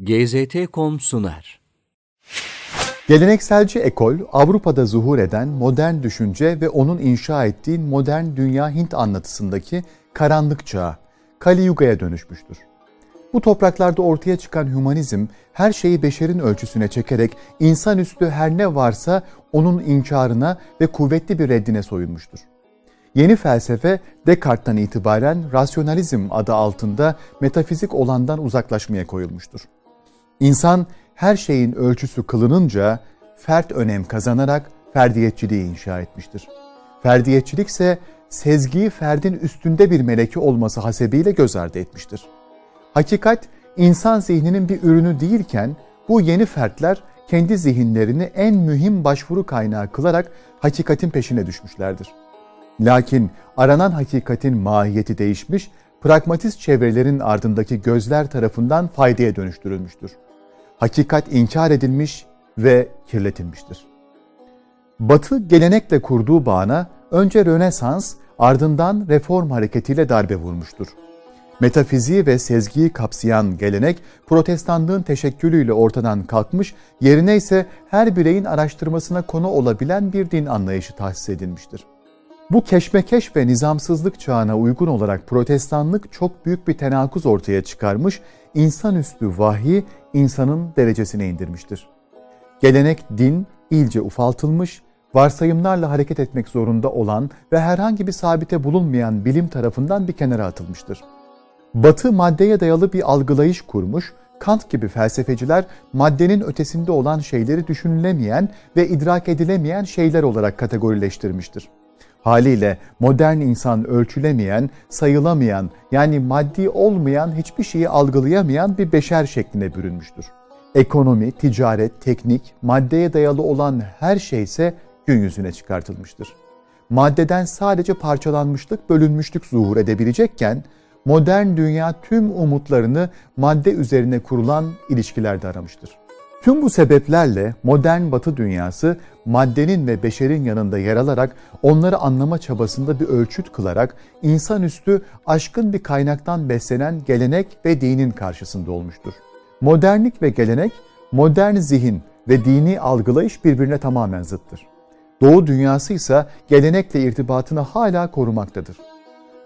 GZT.com sunar. Gelenekselci ekol, Avrupa'da zuhur eden modern düşünce ve onun inşa ettiği modern dünya Hint anlatısındaki karanlık çağı, Kali Yuga'ya dönüşmüştür. Bu topraklarda ortaya çıkan hümanizm, her şeyi beşerin ölçüsüne çekerek insanüstü her ne varsa onun inkarına ve kuvvetli bir reddine soyulmuştur. Yeni felsefe Descartes'tan itibaren rasyonalizm adı altında metafizik olandan uzaklaşmaya koyulmuştur. İnsan her şeyin ölçüsü kılınınca fert önem kazanarak ferdiyetçiliği inşa etmiştir. Ferdiyetçilik ise sezgiyi ferdin üstünde bir meleki olması hasebiyle göz ardı etmiştir. Hakikat insan zihninin bir ürünü değilken bu yeni fertler kendi zihinlerini en mühim başvuru kaynağı kılarak hakikatin peşine düşmüşlerdir. Lakin aranan hakikatin mahiyeti değişmiş, pragmatist çevrelerin ardındaki gözler tarafından faydaya dönüştürülmüştür hakikat inkar edilmiş ve kirletilmiştir. Batı gelenekle kurduğu bağına önce Rönesans ardından reform hareketiyle darbe vurmuştur. Metafiziği ve sezgiyi kapsayan gelenek protestanlığın teşekkülüyle ortadan kalkmış, yerine ise her bireyin araştırmasına konu olabilen bir din anlayışı tahsis edilmiştir. Bu keşmekeş ve nizamsızlık çağına uygun olarak protestanlık çok büyük bir tenakuz ortaya çıkarmış, insanüstü vahyi insanın derecesine indirmiştir. Gelenek din ilce ufaltılmış, varsayımlarla hareket etmek zorunda olan ve herhangi bir sabite bulunmayan bilim tarafından bir kenara atılmıştır. Batı maddeye dayalı bir algılayış kurmuş, Kant gibi felsefeciler maddenin ötesinde olan şeyleri düşünülemeyen ve idrak edilemeyen şeyler olarak kategorileştirmiştir. Haliyle modern insan ölçülemeyen, sayılamayan yani maddi olmayan hiçbir şeyi algılayamayan bir beşer şekline bürünmüştür. Ekonomi, ticaret, teknik, maddeye dayalı olan her şey ise gün yüzüne çıkartılmıştır. Maddeden sadece parçalanmışlık, bölünmüşlük zuhur edebilecekken modern dünya tüm umutlarını madde üzerine kurulan ilişkilerde aramıştır. Tüm bu sebeplerle modern batı dünyası maddenin ve beşerin yanında yer alarak onları anlama çabasında bir ölçüt kılarak insanüstü aşkın bir kaynaktan beslenen gelenek ve dinin karşısında olmuştur. Modernlik ve gelenek, modern zihin ve dini algılayış birbirine tamamen zıttır. Doğu dünyası ise gelenekle irtibatını hala korumaktadır.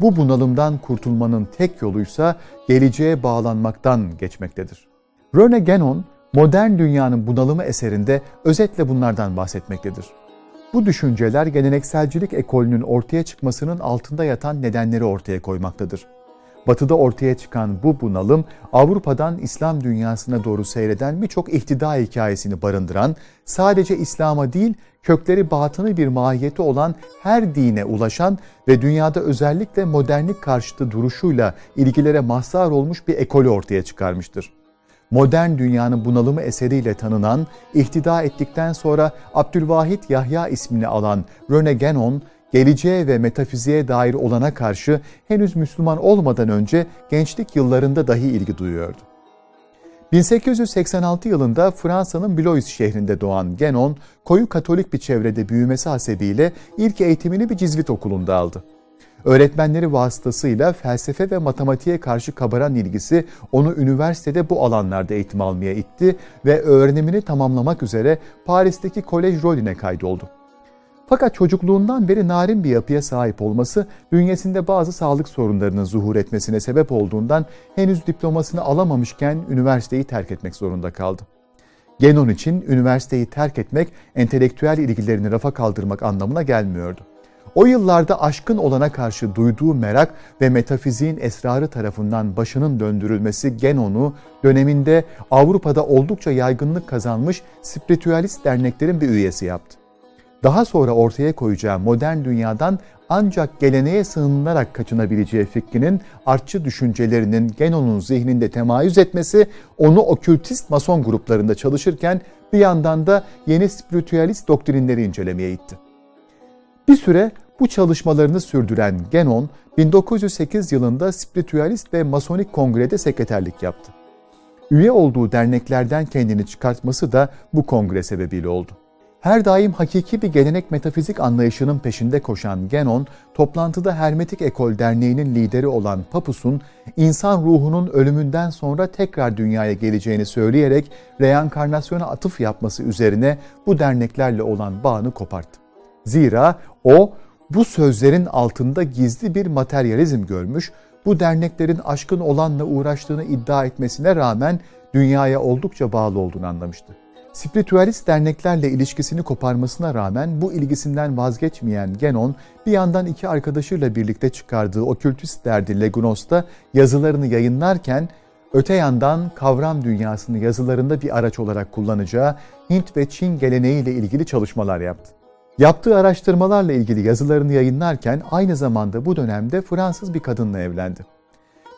Bu bunalımdan kurtulmanın tek yoluysa geleceğe bağlanmaktan geçmektedir. Rene Guénon, modern dünyanın bunalımı eserinde özetle bunlardan bahsetmektedir. Bu düşünceler gelenekselcilik ekolünün ortaya çıkmasının altında yatan nedenleri ortaya koymaktadır. Batı'da ortaya çıkan bu bunalım Avrupa'dan İslam dünyasına doğru seyreden birçok ihtida hikayesini barındıran, sadece İslam'a değil kökleri batını bir mahiyeti olan her dine ulaşan ve dünyada özellikle modernlik karşıtı duruşuyla ilgilere mazhar olmuş bir ekolü ortaya çıkarmıştır modern dünyanın bunalımı eseriyle tanınan, ihtida ettikten sonra Abdülvahit Yahya ismini alan Rene Guénon, geleceğe ve metafiziğe dair olana karşı henüz Müslüman olmadan önce gençlik yıllarında dahi ilgi duyuyordu. 1886 yılında Fransa'nın Blois şehrinde doğan Genon, koyu katolik bir çevrede büyümesi hasebiyle ilk eğitimini bir cizvit okulunda aldı. Öğretmenleri vasıtasıyla felsefe ve matematiğe karşı kabaran ilgisi onu üniversitede bu alanlarda eğitim almaya itti ve öğrenimini tamamlamak üzere Paris'teki Kolej Rollin'e kaydoldu. Fakat çocukluğundan beri narin bir yapıya sahip olması bünyesinde bazı sağlık sorunlarının zuhur etmesine sebep olduğundan henüz diplomasını alamamışken üniversiteyi terk etmek zorunda kaldı. Genon için üniversiteyi terk etmek entelektüel ilgilerini rafa kaldırmak anlamına gelmiyordu. O yıllarda aşkın olana karşı duyduğu merak ve metafiziğin esrarı tarafından başının döndürülmesi Genon'u döneminde Avrupa'da oldukça yaygınlık kazanmış spiritüalist derneklerin bir üyesi yaptı. Daha sonra ortaya koyacağı modern dünyadan ancak geleneğe sığınılarak kaçınabileceği fikrinin artçı düşüncelerinin Genon'un zihninde temayüz etmesi onu okültist mason gruplarında çalışırken bir yandan da yeni spiritüalist doktrinleri incelemeye itti. Bir süre bu çalışmalarını sürdüren Genon, 1908 yılında Spiritüalist ve Masonik Kongre'de sekreterlik yaptı. Üye olduğu derneklerden kendini çıkartması da bu kongre sebebiyle oldu. Her daim hakiki bir gelenek metafizik anlayışının peşinde koşan Genon, toplantıda Hermetik Ekol Derneği'nin lideri olan Papus'un insan ruhunun ölümünden sonra tekrar dünyaya geleceğini söyleyerek reenkarnasyona atıf yapması üzerine bu derneklerle olan bağını koparttı. Zira o bu sözlerin altında gizli bir materyalizm görmüş, bu derneklerin aşkın olanla uğraştığını iddia etmesine rağmen dünyaya oldukça bağlı olduğunu anlamıştı. Spiritüalist derneklerle ilişkisini koparmasına rağmen bu ilgisinden vazgeçmeyen Genon bir yandan iki arkadaşıyla birlikte çıkardığı okültist derdi Legunos'ta yazılarını yayınlarken öte yandan kavram dünyasını yazılarında bir araç olarak kullanacağı Hint ve Çin geleneğiyle ilgili çalışmalar yaptı. Yaptığı araştırmalarla ilgili yazılarını yayınlarken aynı zamanda bu dönemde Fransız bir kadınla evlendi.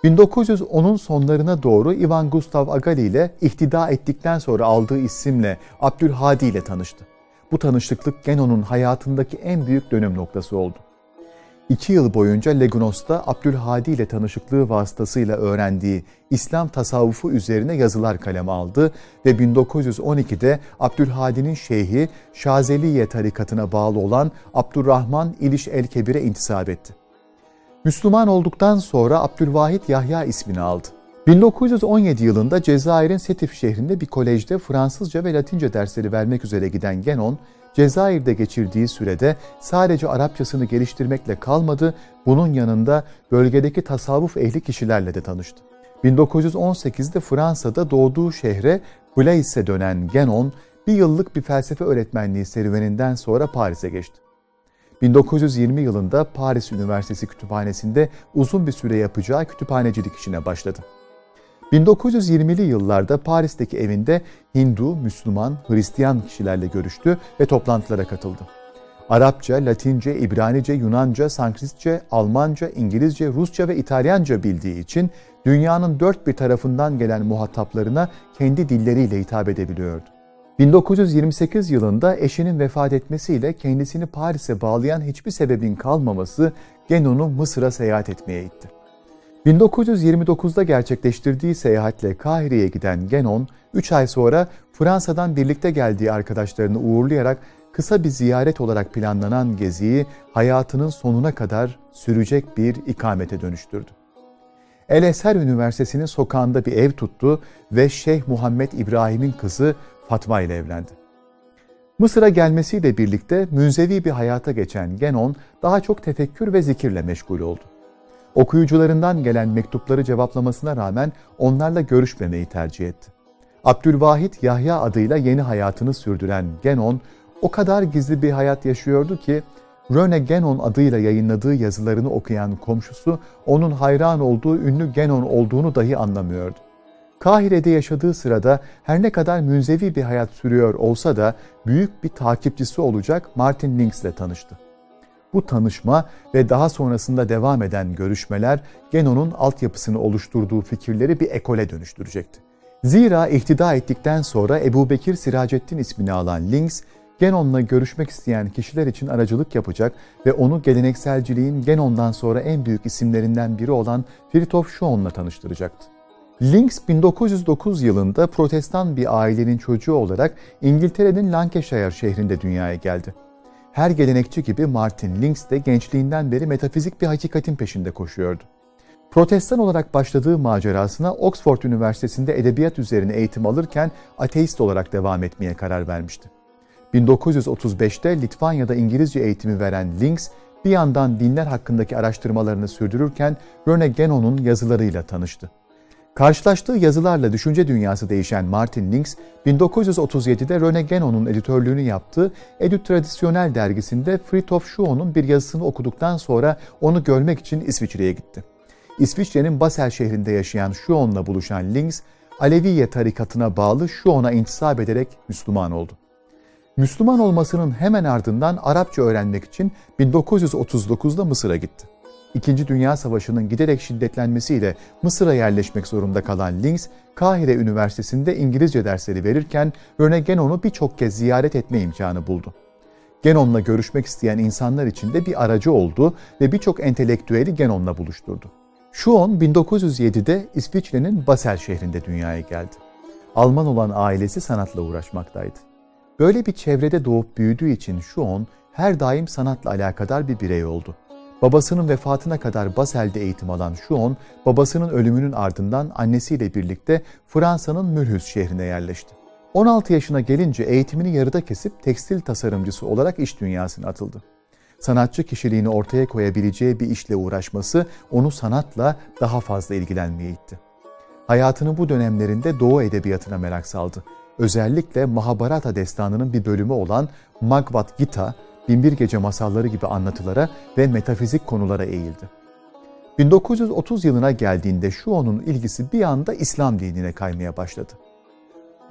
1910'un sonlarına doğru Ivan Gustav Agali ile ihtida ettikten sonra aldığı isimle Abdülhadi ile tanıştı. Bu tanışıklık Genon'un hayatındaki en büyük dönüm noktası oldu. İki yıl boyunca Legunos'ta Abdülhadi ile tanışıklığı vasıtasıyla öğrendiği İslam tasavvufu üzerine yazılar kaleme aldı ve 1912'de Abdülhadi'nin şeyhi Şazeliye tarikatına bağlı olan Abdurrahman İliş el-Kebir'e intisap etti. Müslüman olduktan sonra Abdülvahit Yahya ismini aldı. 1917 yılında Cezayir'in Setif şehrinde bir kolejde Fransızca ve Latince dersleri vermek üzere giden Genon, Cezayir'de geçirdiği sürede sadece Arapçasını geliştirmekle kalmadı, bunun yanında bölgedeki tasavvuf ehli kişilerle de tanıştı. 1918'de Fransa'da doğduğu şehre Blais'e dönen Genon, bir yıllık bir felsefe öğretmenliği serüveninden sonra Paris'e geçti. 1920 yılında Paris Üniversitesi Kütüphanesi'nde uzun bir süre yapacağı kütüphanecilik işine başladı. 1920'li yıllarda Paris'teki evinde Hindu, Müslüman, Hristiyan kişilerle görüştü ve toplantılara katıldı. Arapça, Latince, İbranice, Yunanca, Sanskritçe, Almanca, İngilizce, Rusça ve İtalyanca bildiği için dünyanın dört bir tarafından gelen muhataplarına kendi dilleriyle hitap edebiliyordu. 1928 yılında eşinin vefat etmesiyle kendisini Paris'e bağlayan hiçbir sebebin kalmaması Genon'u Mısır'a seyahat etmeye itti. 1929'da gerçekleştirdiği seyahatle Kahire'ye giden Genon, 3 ay sonra Fransa'dan birlikte geldiği arkadaşlarını uğurlayarak kısa bir ziyaret olarak planlanan geziyi hayatının sonuna kadar sürecek bir ikamete dönüştürdü. El Eser Üniversitesi'nin sokağında bir ev tuttu ve Şeyh Muhammed İbrahim'in kızı Fatma ile evlendi. Mısır'a gelmesiyle birlikte münzevi bir hayata geçen Genon daha çok tefekkür ve zikirle meşgul oldu. Okuyucularından gelen mektupları cevaplamasına rağmen onlarla görüşmemeyi tercih etti. Abdülvahit Yahya adıyla yeni hayatını sürdüren Genon o kadar gizli bir hayat yaşıyordu ki Röne Genon adıyla yayınladığı yazılarını okuyan komşusu onun hayran olduğu ünlü Genon olduğunu dahi anlamıyordu. Kahire'de yaşadığı sırada her ne kadar münzevi bir hayat sürüyor olsa da büyük bir takipçisi olacak Martin Links ile tanıştı. Bu tanışma ve daha sonrasında devam eden görüşmeler Genon'un altyapısını oluşturduğu fikirleri bir ekole dönüştürecekti. Zira ihtida ettikten sonra Ebu Bekir Siracettin ismini alan Links, Genon'la görüşmek isteyen kişiler için aracılık yapacak ve onu gelenekselciliğin Genon'dan sonra en büyük isimlerinden biri olan Fritjof Schoen'la tanıştıracaktı. Links 1909 yılında protestan bir ailenin çocuğu olarak İngiltere'nin Lancashire şehrinde dünyaya geldi. Her gelenekçi gibi Martin Links de gençliğinden beri metafizik bir hakikatin peşinde koşuyordu. Protestan olarak başladığı macerasına Oxford Üniversitesi'nde edebiyat üzerine eğitim alırken ateist olarak devam etmeye karar vermişti. 1935'te Litvanya'da İngilizce eğitimi veren Links, bir yandan dinler hakkındaki araştırmalarını sürdürürken Rene Genon'un yazılarıyla tanıştı. Karşılaştığı yazılarla düşünce dünyası değişen Martin Links, 1937'de Rene Genon'un editörlüğünü yaptığı Edu Tradisyonel dergisinde Fritjof Schoen'un bir yazısını okuduktan sonra onu görmek için İsviçre'ye gitti. İsviçre'nin Basel şehrinde yaşayan Schoen'la buluşan Links, Aleviye tarikatına bağlı Schoen'a intisap ederek Müslüman oldu. Müslüman olmasının hemen ardından Arapça öğrenmek için 1939'da Mısır'a gitti. İkinci Dünya Savaşı'nın giderek şiddetlenmesiyle Mısır'a yerleşmek zorunda kalan Links, Kahire Üniversitesi'nde İngilizce dersleri verirken Rene Genon'u birçok kez ziyaret etme imkanı buldu. Genon'la görüşmek isteyen insanlar için de bir aracı oldu ve birçok entelektüeli Genon'la buluşturdu. Schuon 1907'de İsviçre'nin Basel şehrinde dünyaya geldi. Alman olan ailesi sanatla uğraşmaktaydı. Böyle bir çevrede doğup büyüdüğü için Şuon her daim sanatla alakadar bir birey oldu. Babasının vefatına kadar Basel'de eğitim alan Şuon, babasının ölümünün ardından annesiyle birlikte Fransa'nın Mülhüz şehrine yerleşti. 16 yaşına gelince eğitimini yarıda kesip tekstil tasarımcısı olarak iş dünyasına atıldı. Sanatçı kişiliğini ortaya koyabileceği bir işle uğraşması onu sanatla daha fazla ilgilenmeye itti. Hayatının bu dönemlerinde Doğu edebiyatına merak saldı. Özellikle Mahabharata destanının bir bölümü olan Magvad Gita, Binbir Gece masalları gibi anlatılara ve metafizik konulara eğildi. 1930 yılına geldiğinde şu onun ilgisi bir anda İslam dinine kaymaya başladı.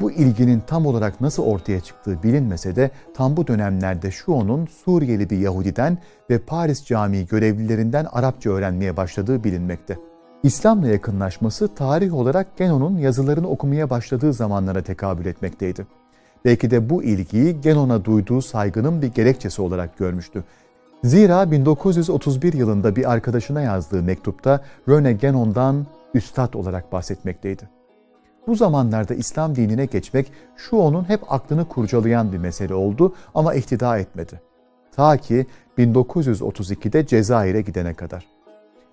Bu ilginin tam olarak nasıl ortaya çıktığı bilinmese de tam bu dönemlerde şu onun Suriyeli bir Yahudiden ve Paris Camii görevlilerinden Arapça öğrenmeye başladığı bilinmekte. İslam'la yakınlaşması tarih olarak Genon'un yazılarını okumaya başladığı zamanlara tekabül etmekteydi. Belki de bu ilgiyi Genon'a duyduğu saygının bir gerekçesi olarak görmüştü. Zira 1931 yılında bir arkadaşına yazdığı mektupta Rene Genon'dan üstad olarak bahsetmekteydi. Bu zamanlarda İslam dinine geçmek şu onun hep aklını kurcalayan bir mesele oldu ama ihtida etmedi. Ta ki 1932'de Cezayir'e gidene kadar.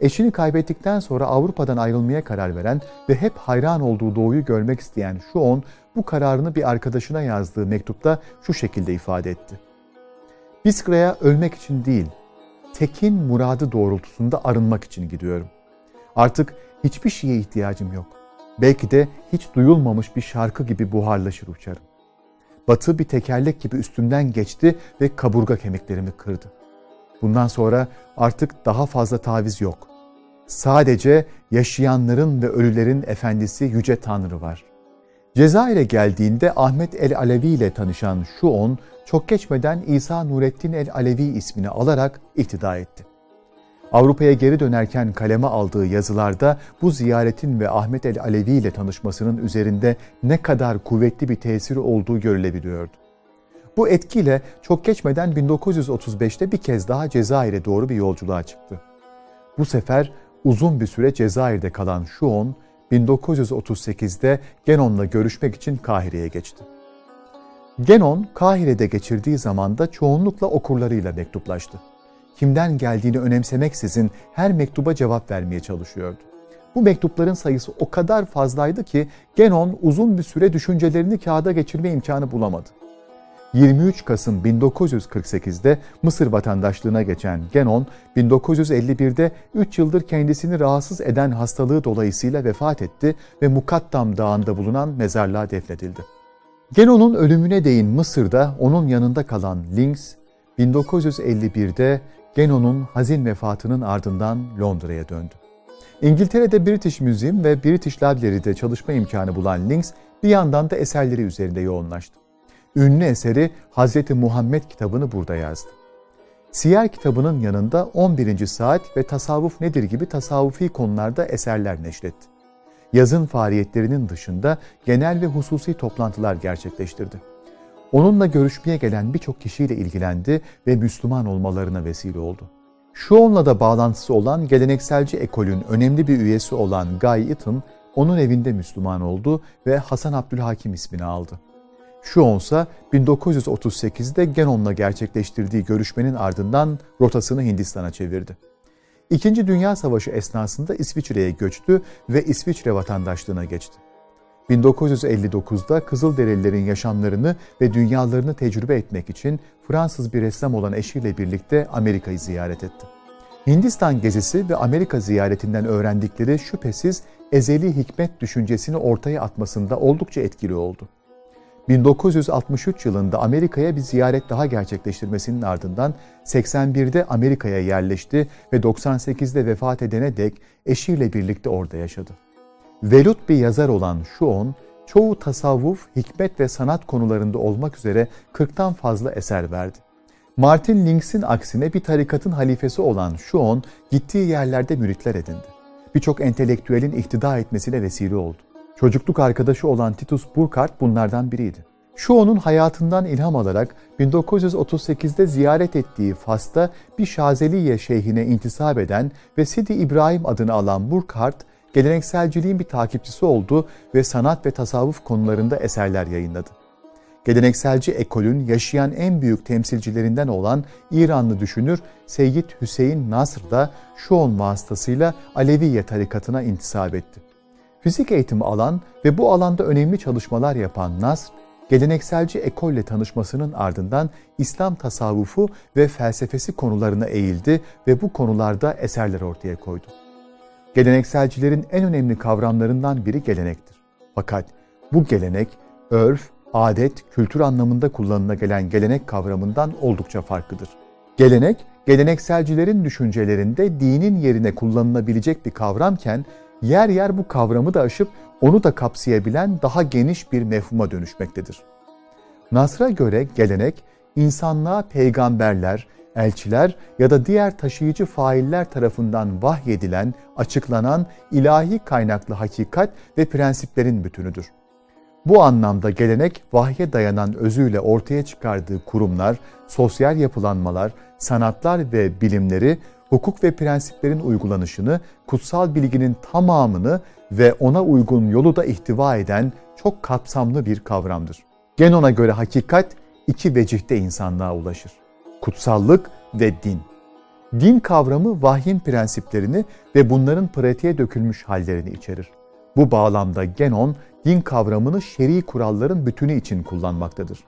Eşini kaybettikten sonra Avrupa'dan ayrılmaya karar veren ve hep hayran olduğu doğuyu görmek isteyen şu on bu kararını bir arkadaşına yazdığı mektupta şu şekilde ifade etti. Biskra'ya ölmek için değil, tekin muradı doğrultusunda arınmak için gidiyorum. Artık hiçbir şeye ihtiyacım yok. Belki de hiç duyulmamış bir şarkı gibi buharlaşır uçarım. Batı bir tekerlek gibi üstümden geçti ve kaburga kemiklerimi kırdı. Bundan sonra artık daha fazla taviz yok. Sadece yaşayanların ve ölülerin efendisi Yüce Tanrı var. Cezayir'e geldiğinde Ahmet el-Alevi ile tanışan Şuon, çok geçmeden İsa Nurettin el-Alevi ismini alarak iktida etti. Avrupa'ya geri dönerken kaleme aldığı yazılarda bu ziyaretin ve Ahmet el-Alevi ile tanışmasının üzerinde ne kadar kuvvetli bir tesiri olduğu görülebiliyordu. Bu etkiyle çok geçmeden 1935'te bir kez daha Cezayir'e doğru bir yolculuğa çıktı. Bu sefer uzun bir süre Cezayir'de kalan Şuon, 1938'de Genon'la görüşmek için Kahire'ye geçti. Genon, Kahire'de geçirdiği zamanda çoğunlukla okurlarıyla mektuplaştı. Kimden geldiğini önemsemeksizin her mektuba cevap vermeye çalışıyordu. Bu mektupların sayısı o kadar fazlaydı ki Genon uzun bir süre düşüncelerini kağıda geçirme imkanı bulamadı. 23 Kasım 1948'de Mısır vatandaşlığına geçen Genon, 1951'de 3 yıldır kendisini rahatsız eden hastalığı dolayısıyla vefat etti ve Mukattam Dağı'nda bulunan mezarlığa defnedildi. Genon'un ölümüne değin Mısır'da onun yanında kalan Links, 1951'de Genon'un hazin vefatının ardından Londra'ya döndü. İngiltere'de British Museum ve British Library'de çalışma imkanı bulan Links bir yandan da eserleri üzerinde yoğunlaştı. Ünlü eseri Hazreti Muhammed kitabını burada yazdı. Siyer kitabının yanında 11. saat ve tasavvuf nedir gibi tasavvufi konularda eserler neşretti. Yazın faaliyetlerinin dışında genel ve hususi toplantılar gerçekleştirdi. Onunla görüşmeye gelen birçok kişiyle ilgilendi ve Müslüman olmalarına vesile oldu. Şu onunla da bağlantısı olan gelenekselci ekolün önemli bir üyesi olan Guy Eaton, onun evinde Müslüman oldu ve Hasan Abdülhakim ismini aldı. Şu onsa 1938'de Genon'la gerçekleştirdiği görüşmenin ardından rotasını Hindistan'a çevirdi. İkinci Dünya Savaşı esnasında İsviçre'ye göçtü ve İsviçre vatandaşlığına geçti. 1959'da Kızılderililerin yaşamlarını ve dünyalarını tecrübe etmek için Fransız bir ressam olan eşiyle birlikte Amerika'yı ziyaret etti. Hindistan gezisi ve Amerika ziyaretinden öğrendikleri şüphesiz ezeli hikmet düşüncesini ortaya atmasında oldukça etkili oldu. 1963 yılında Amerika'ya bir ziyaret daha gerçekleştirmesinin ardından 81'de Amerika'ya yerleşti ve 98'de vefat edene dek eşiyle birlikte orada yaşadı. Velut bir yazar olan Şuon, çoğu tasavvuf, hikmet ve sanat konularında olmak üzere 40'tan fazla eser verdi. Martin Links'in aksine bir tarikatın halifesi olan Şuon, gittiği yerlerde müritler edindi. Birçok entelektüelin ihtida etmesine vesile oldu. Çocukluk arkadaşı olan Titus Burkhardt bunlardan biriydi. Şu onun hayatından ilham alarak 1938'de ziyaret ettiği Fas'ta bir Şazeliye şeyhine intisap eden ve Sidi İbrahim adını alan Burkhardt, gelenekselciliğin bir takipçisi oldu ve sanat ve tasavvuf konularında eserler yayınladı. gelenekselci ekolün yaşayan en büyük temsilcilerinden olan İranlı düşünür Seyyid Hüseyin Nasr da Şuon vasıtasıyla Aleviye tarikatına intisap etti. Fizik eğitimi alan ve bu alanda önemli çalışmalar yapan Nasr, gelenekselci ekolle tanışmasının ardından İslam tasavvufu ve felsefesi konularına eğildi ve bu konularda eserler ortaya koydu. Gelenekselcilerin en önemli kavramlarından biri gelenektir. Fakat bu gelenek, örf, adet, kültür anlamında kullanıla gelen gelenek kavramından oldukça farklıdır. Gelenek, gelenekselcilerin düşüncelerinde dinin yerine kullanılabilecek bir kavramken, yer yer bu kavramı da aşıp onu da kapsayabilen daha geniş bir mefhuma dönüşmektedir. Nasr'a göre gelenek, insanlığa peygamberler, elçiler ya da diğer taşıyıcı failler tarafından vahyedilen, açıklanan ilahi kaynaklı hakikat ve prensiplerin bütünüdür. Bu anlamda gelenek vahye dayanan özüyle ortaya çıkardığı kurumlar, sosyal yapılanmalar, sanatlar ve bilimleri, hukuk ve prensiplerin uygulanışını, kutsal bilginin tamamını ve ona uygun yolu da ihtiva eden çok kapsamlı bir kavramdır. Genon'a göre hakikat iki vecihte insanlığa ulaşır. Kutsallık ve din. Din kavramı vahyin prensiplerini ve bunların pratiğe dökülmüş hallerini içerir. Bu bağlamda Genon, din kavramını şer'i kuralların bütünü için kullanmaktadır.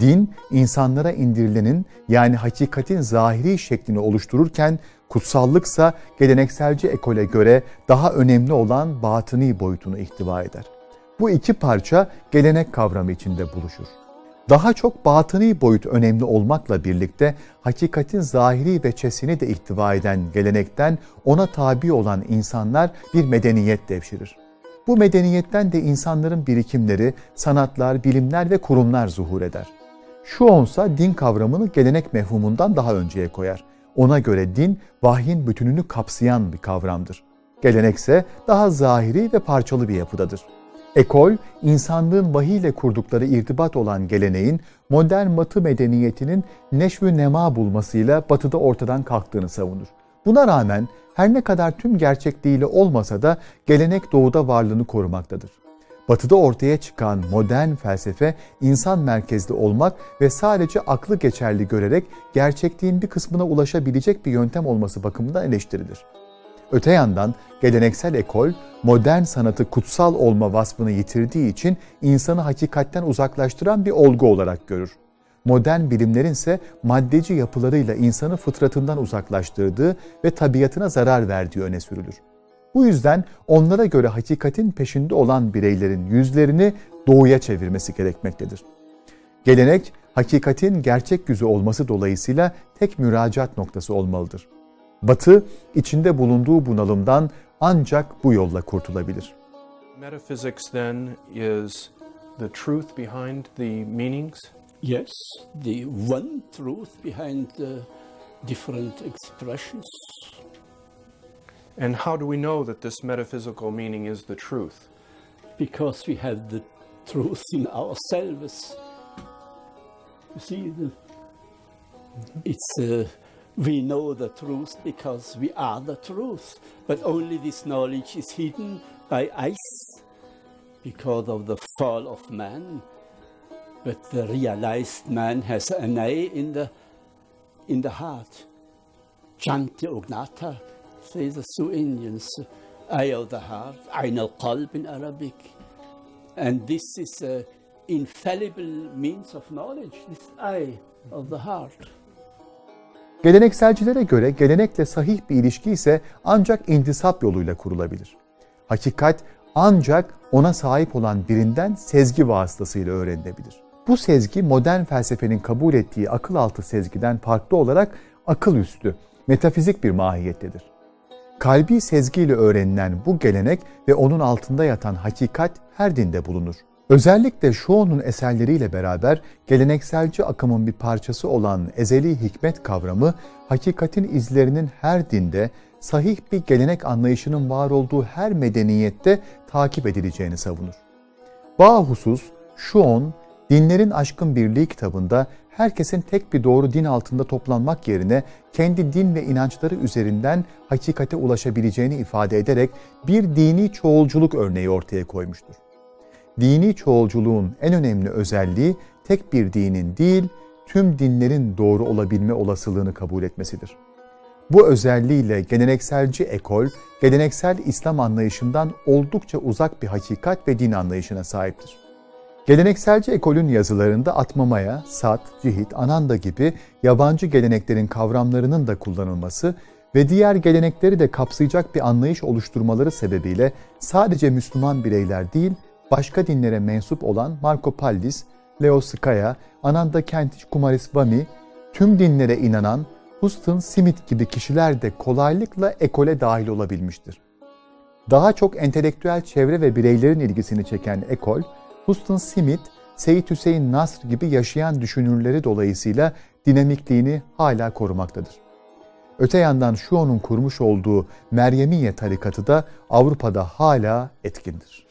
Din, insanlara indirilenin yani hakikatin zahiri şeklini oluştururken, kutsallıksa gelenekselci ekole göre daha önemli olan batıni boyutunu ihtiva eder. Bu iki parça gelenek kavramı içinde buluşur. Daha çok batıni boyut önemli olmakla birlikte hakikatin zahiri veçesini de ihtiva eden gelenekten ona tabi olan insanlar bir medeniyet devşirir. Bu medeniyetten de insanların birikimleri, sanatlar, bilimler ve kurumlar zuhur eder. Şu onsa din kavramını gelenek mefhumundan daha önceye koyar. Ona göre din vahyin bütününü kapsayan bir kavramdır. Gelenekse daha zahiri ve parçalı bir yapıdadır. Ekol, insanlığın vahiy ile kurdukları irtibat olan geleneğin modern batı medeniyetinin neşvü nema bulmasıyla batıda ortadan kalktığını savunur. Buna rağmen her ne kadar tüm gerçekliğiyle olmasa da gelenek doğuda varlığını korumaktadır. Batıda ortaya çıkan modern felsefe insan merkezli olmak ve sadece aklı geçerli görerek gerçekliğin bir kısmına ulaşabilecek bir yöntem olması bakımından eleştirilir. Öte yandan geleneksel ekol modern sanatı kutsal olma vasfını yitirdiği için insanı hakikatten uzaklaştıran bir olgu olarak görür modern bilimlerin ise maddeci yapılarıyla insanı fıtratından uzaklaştırdığı ve tabiatına zarar verdiği öne sürülür. Bu yüzden onlara göre hakikatin peşinde olan bireylerin yüzlerini doğuya çevirmesi gerekmektedir. Gelenek, hakikatin gerçek yüzü olması dolayısıyla tek müracaat noktası olmalıdır. Batı, içinde bulunduğu bunalımdan ancak bu yolla kurtulabilir. Metaphysics then is the truth behind the meanings Yes, the one truth behind the different expressions. And how do we know that this metaphysical meaning is the truth? Because we have the truth in ourselves. You see, the, it's uh, we know the truth because we are the truth, but only this knowledge is hidden by ice because of the fall of man. But the realized man has an eye in the, in the heart. Chanti Ugnata, say the Sioux Indians, eye of the heart, Ain al-Qalb in Arabic. And this is an infallible means of knowledge, this eye of the heart. Gelenekselcilere göre gelenekle sahih bir ilişki ise ancak intisap yoluyla kurulabilir. Hakikat ancak ona sahip olan birinden sezgi vasıtasıyla öğrenilebilir. Bu sezgi modern felsefenin kabul ettiği akıl altı sezgiden farklı olarak akıl üstü, metafizik bir mahiyettedir. Kalbi sezgiyle öğrenilen bu gelenek ve onun altında yatan hakikat her dinde bulunur. Özellikle Şo'nun eserleriyle beraber gelenekselci akımın bir parçası olan ezeli hikmet kavramı, hakikatin izlerinin her dinde, sahih bir gelenek anlayışının var olduğu her medeniyette takip edileceğini savunur. Bahusus, Şuon, Dinlerin Aşkın Birliği kitabında herkesin tek bir doğru din altında toplanmak yerine kendi din ve inançları üzerinden hakikate ulaşabileceğini ifade ederek bir dini çoğulculuk örneği ortaya koymuştur. Dini çoğulculuğun en önemli özelliği tek bir dinin değil, tüm dinlerin doğru olabilme olasılığını kabul etmesidir. Bu özelliğiyle gelenekselci ekol, geleneksel İslam anlayışından oldukça uzak bir hakikat ve din anlayışına sahiptir. Gelenekselci ekolün yazılarında atmamaya, sat, cihit, ananda gibi yabancı geleneklerin kavramlarının da kullanılması ve diğer gelenekleri de kapsayacak bir anlayış oluşturmaları sebebiyle sadece Müslüman bireyler değil, başka dinlere mensup olan Marco Pallis, Leo Skaya, Ananda Kentish Kumariswamy, tüm dinlere inanan Huston Smith gibi kişiler de kolaylıkla ekole dahil olabilmiştir. Daha çok entelektüel çevre ve bireylerin ilgisini çeken ekol, Huston Smith, Seyyid Hüseyin Nasr gibi yaşayan düşünürleri dolayısıyla dinamikliğini hala korumaktadır. Öte yandan şu onun kurmuş olduğu Meryemiye tarikatı da Avrupa'da hala etkindir.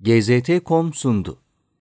GZT.com sundu.